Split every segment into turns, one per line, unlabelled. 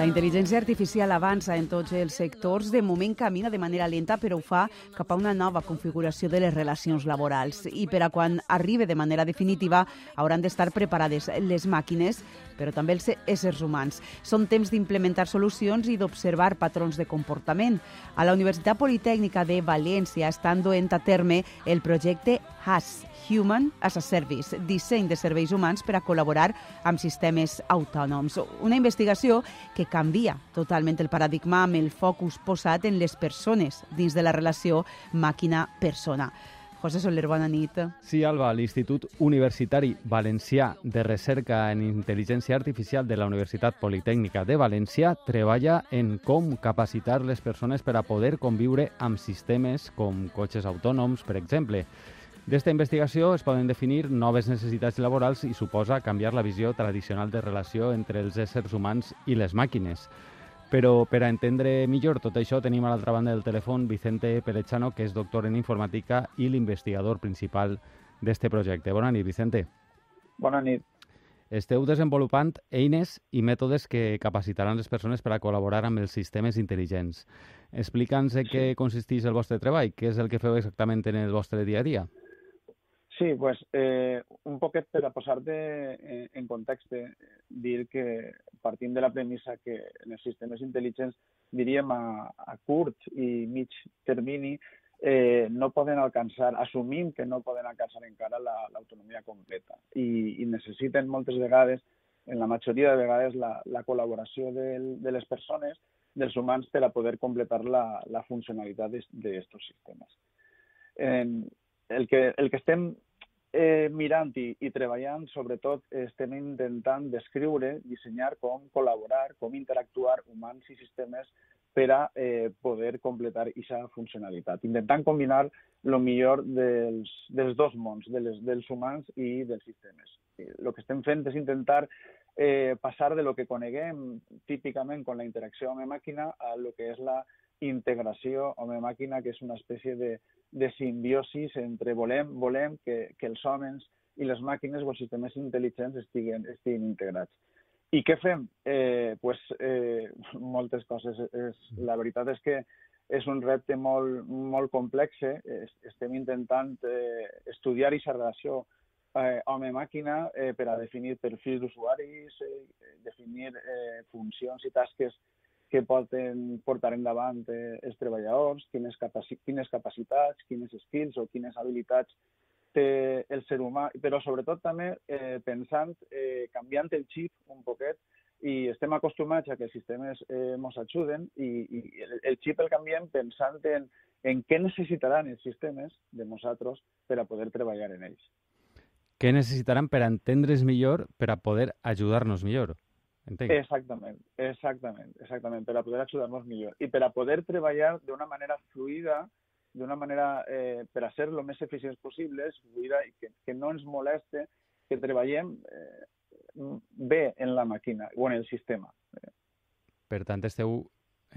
La
intel·ligència artificial avança en tots els sectors. De moment camina de manera lenta, però ho fa cap a una nova configuració de les relacions laborals. I per a quan arribi de manera definitiva hauran d'estar preparades les màquines, però també els éssers humans. Són temps d'implementar solucions i d'observar patrons de comportament. A la Universitat Politècnica de València estan duent a terme el projecte HAS, Human as a Service, disseny de serveis humans per a col·laborar amb sistemes autònoms. Una investigació que canvia totalment el paradigma amb el focus posat en les persones dins de la relació màquina-persona. José Soler, bona nit.
Sí, Alba, l'Institut Universitari Valencià de Recerca en Intel·ligència Artificial de la Universitat Politècnica de València treballa en com capacitar les persones per a poder conviure amb sistemes com cotxes autònoms, per exemple. D'esta investigació es poden definir noves necessitats laborals i suposa canviar la visió tradicional de relació entre els éssers humans i les màquines. Però per a entendre millor tot això tenim a l'altra banda del telèfon Vicente Perechano, que és doctor en informàtica i l'investigador principal d'este projecte. Bona nit, Vicente.
Bona nit.
Esteu desenvolupant eines i mètodes que capacitaran les persones per a col·laborar amb els sistemes intel·ligents. Explica'ns en què consisteix el vostre treball, què és el que feu exactament en el vostre dia a dia.
Sí, pues eh, un poquet per a posar-te en, context, dir que partim de la premissa que en els sistemes intel·ligents, diríem a, a curt i mig termini, eh, no poden alcançar, assumim que no poden alcançar encara l'autonomia la, completa i, i necessiten moltes vegades, en la majoria de vegades, la, la col·laboració del, de les persones, dels humans, per a poder completar la, la funcionalitat d'aquests sistemes. Eh, el que, el que estem eh, mirant i, i treballant, sobretot, estem intentant descriure, dissenyar com col·laborar, com interactuar humans i sistemes per a eh, poder completar aquesta funcionalitat. Intentant combinar el millor dels, dels dos mons, de les, dels humans i dels sistemes. El que estem fent és intentar eh, passar de lo que coneguem típicament amb la interacció home-màquina a lo que és la integració home-màquina, que és una espècie de, de simbiosis entre volem, volem que, que els homes i les màquines o els sistemes intel·ligents estiguen, estiguin integrats. I què fem? Eh, pues, eh, moltes coses. És, la veritat és que és un repte molt, molt complex. Eh? Estem intentant eh, estudiar aquesta relació eh, home-màquina eh, per a definir perfils d'usuaris, eh, definir eh, funcions i tasques que poden portar endavant eh, els treballadors, quines, capaci quines capacitats, quines skills o quines habilitats té el ser humà, però sobretot també eh, pensant, eh, canviant el xip un poquet, i estem acostumats a que els sistemes eh, ens ajuden i, i el, el xip el canviem pensant en, en què necessitaran els sistemes de nosaltres per a poder treballar en ells.
Què necessitaran per entendre's millor, per a poder ajudar-nos millor?
Entenc. Exactament, exactament, exactament, per a poder ajudar-nos millor i per a poder treballar d'una manera fluida, d'una manera eh, per a ser el més eficients possibles, fluida i que, que no ens moleste que treballem eh, bé en la màquina o en el sistema.
Per tant, esteu,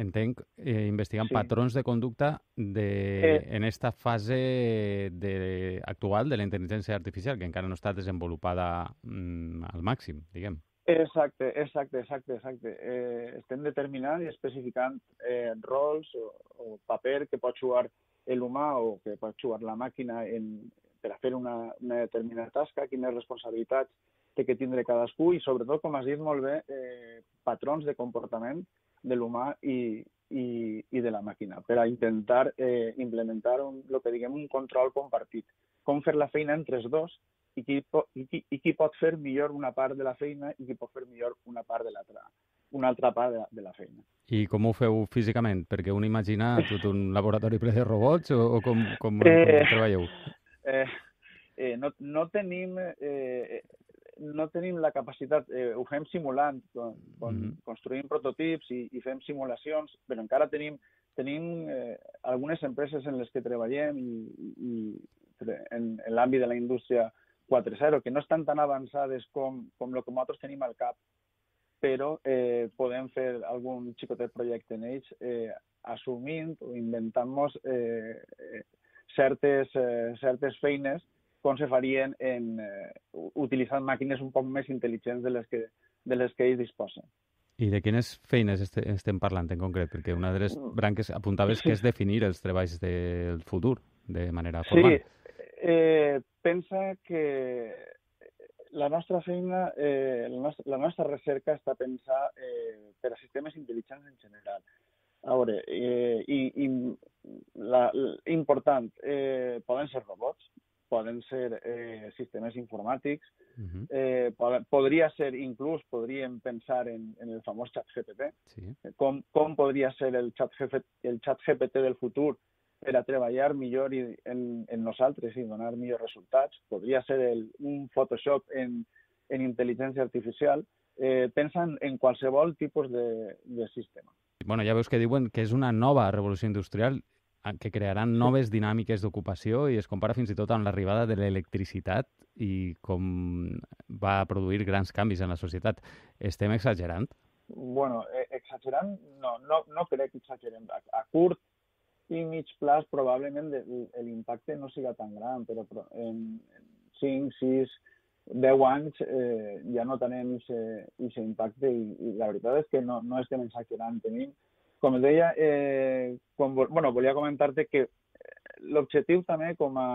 entenc, eh, investigant sí. patrons de conducta de, eh, en esta fase de, actual de la intel·ligència artificial, que encara no està desenvolupada mm, al màxim, diguem.
Exacte, exacte, exacte, exacte. Eh, estem determinant i especificant eh, rols o, o paper que pot jugar l'humà o que pot jugar la màquina en, per a fer una, una determinada tasca, quines responsabilitats té que tindre cadascú i, sobretot, com has dit molt bé, eh, patrons de comportament de l'humà i, i, i de la màquina, per a intentar eh, implementar un, el que diguem un control compartit. Com fer la feina entre els dos i qui, i, qui, i qui pot fer millor una part de la feina i qui pot fer millor una part de l'altra una altra part de la, de la feina.
I com ho feu físicament? Perquè un imagina tot un laboratori ple de robots o, o com, com, com
eh,
treballeu?
Eh, eh, no, no tenim eh, no tenim la capacitat, eh, ho fem simulant, con, con, mm -hmm. construïm prototips i, i fem simulacions, però encara tenim, tenim eh, algunes empreses en les que treballem i, i, i en, en l'àmbit de la indústria 4.0, que no estan tan avançades com, com el que nosaltres tenim al cap, però eh, podem fer algun xicotet projecte en ells eh, assumint o inventant-nos eh, certes, eh, certes feines com se farien en, eh, utilitzant màquines un poc més intel·ligents de les que, de les que ells disposen.
I de quines feines este, estem parlant en concret? Perquè una de les branques apuntaves sí. que és definir els treballs del futur de manera formal.
Sí, eh, pensa que la nostra feina, eh, la, nostra, la nostra recerca està pensada eh, per a sistemes intel·ligents en general. A veure, eh, i, i la, important, eh, poden ser robots, poden ser eh, sistemes informàtics, uh -huh. eh, pod podria ser, inclús podríem pensar en, en el famós xat GPT, sí. com, com podria ser el xat, el xat GPT del futur per a treballar millor i, en, en nosaltres i donar millors resultats. Podria ser el, un Photoshop en, en intel·ligència artificial. Eh, pensen en qualsevol tipus de, de sistema.
Bueno, ja veus que diuen que és una nova revolució industrial que crearan noves dinàmiques d'ocupació i es compara fins i tot amb l'arribada de l'electricitat i com va produir grans canvis en la societat. Estem exagerant?
Bueno, eh, exagerant no, no, no crec que exagerem. A, a curt i mig plaç probablement l'impacte no siga tan gran, però en 5, 6, 10 anys eh, ja no tenim aquest impacte i, i la veritat és que no, no estem exagerant. Tenim, com deia, eh, com, bueno, volia comentar-te que l'objectiu també com a...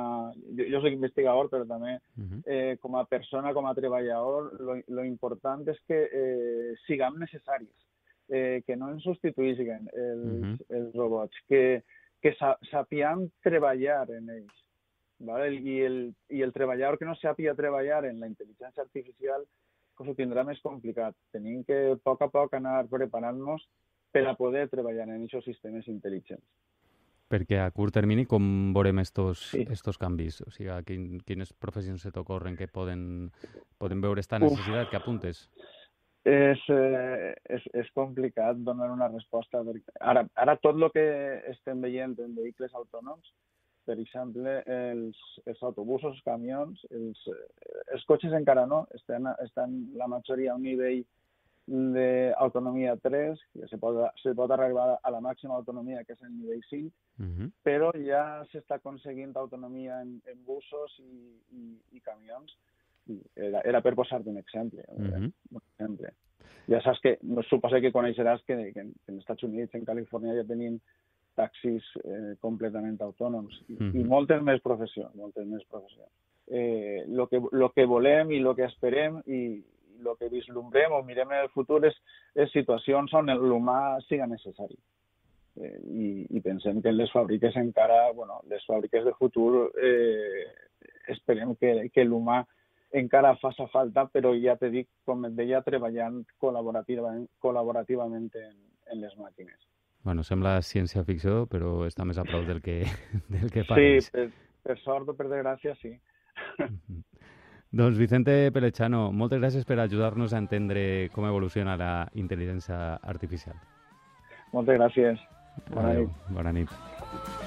Jo, jo soc investigador, però també uh -huh. eh, com a persona, com a treballador, lo, lo important és que eh, siguem necessaris, eh, que no ens substituïssin els, uh -huh. els robots, que, que sapien treballar en ells. ¿vale? I, el, I el treballador que no sàpiga treballar en la intel·ligència artificial pues ho tindrà més complicat. Tenim que a poc a poc anar preparant-nos per a poder treballar en aquests sistemes intel·ligents.
Perquè a curt termini com veurem estos, sí. estos canvis? O sigui, quin, quines professions se t'ocorren que poden, poden veure esta necessitat Uf. que apuntes?
És, eh, és, és complicat donar una resposta. Perquè ara, ara tot el que estem veient en vehicles autònoms, per exemple, els, els autobusos, els camions, els, els cotxes encara no, estan, estan la majoria a un nivell d'autonomia 3, que se pot, se pot arribar a la màxima autonomia, que és el nivell 5, uh -huh. però ja s'està aconseguint autonomia en, en busos i, i, i camions era, era per posar-te un exemple. Uh -huh. un exemple. Ja saps que, no suposa que coneixeràs que, que, en, que en Estats Units, en Califòrnia, ja tenim taxis eh, completament autònoms i, uh -huh. i moltes més professions, moltes més professions. Eh, lo, que, lo que volem i lo que esperem i lo que vislumbrem o mirem en el futur és, és situacions on l'humà siga necessari. Eh, i, I pensem que en les fàbriques encara, bueno, les fàbriques de futur eh, esperem que, que l'humà encara faça falta, però ja te dic, com et deia, treballant col·laborativament, col·laborativament en, en les màquines.
Bueno, sembla ciència-ficció, però està més a prop del que, del que
pareix. Sí, per, per sort o per desgràcia, sí.
Doncs Vicente Pelechano, moltes gràcies per ajudar-nos a entendre com evoluciona la intel·ligència artificial.
Moltes gràcies.
Bona Adeu. nit. Bona nit.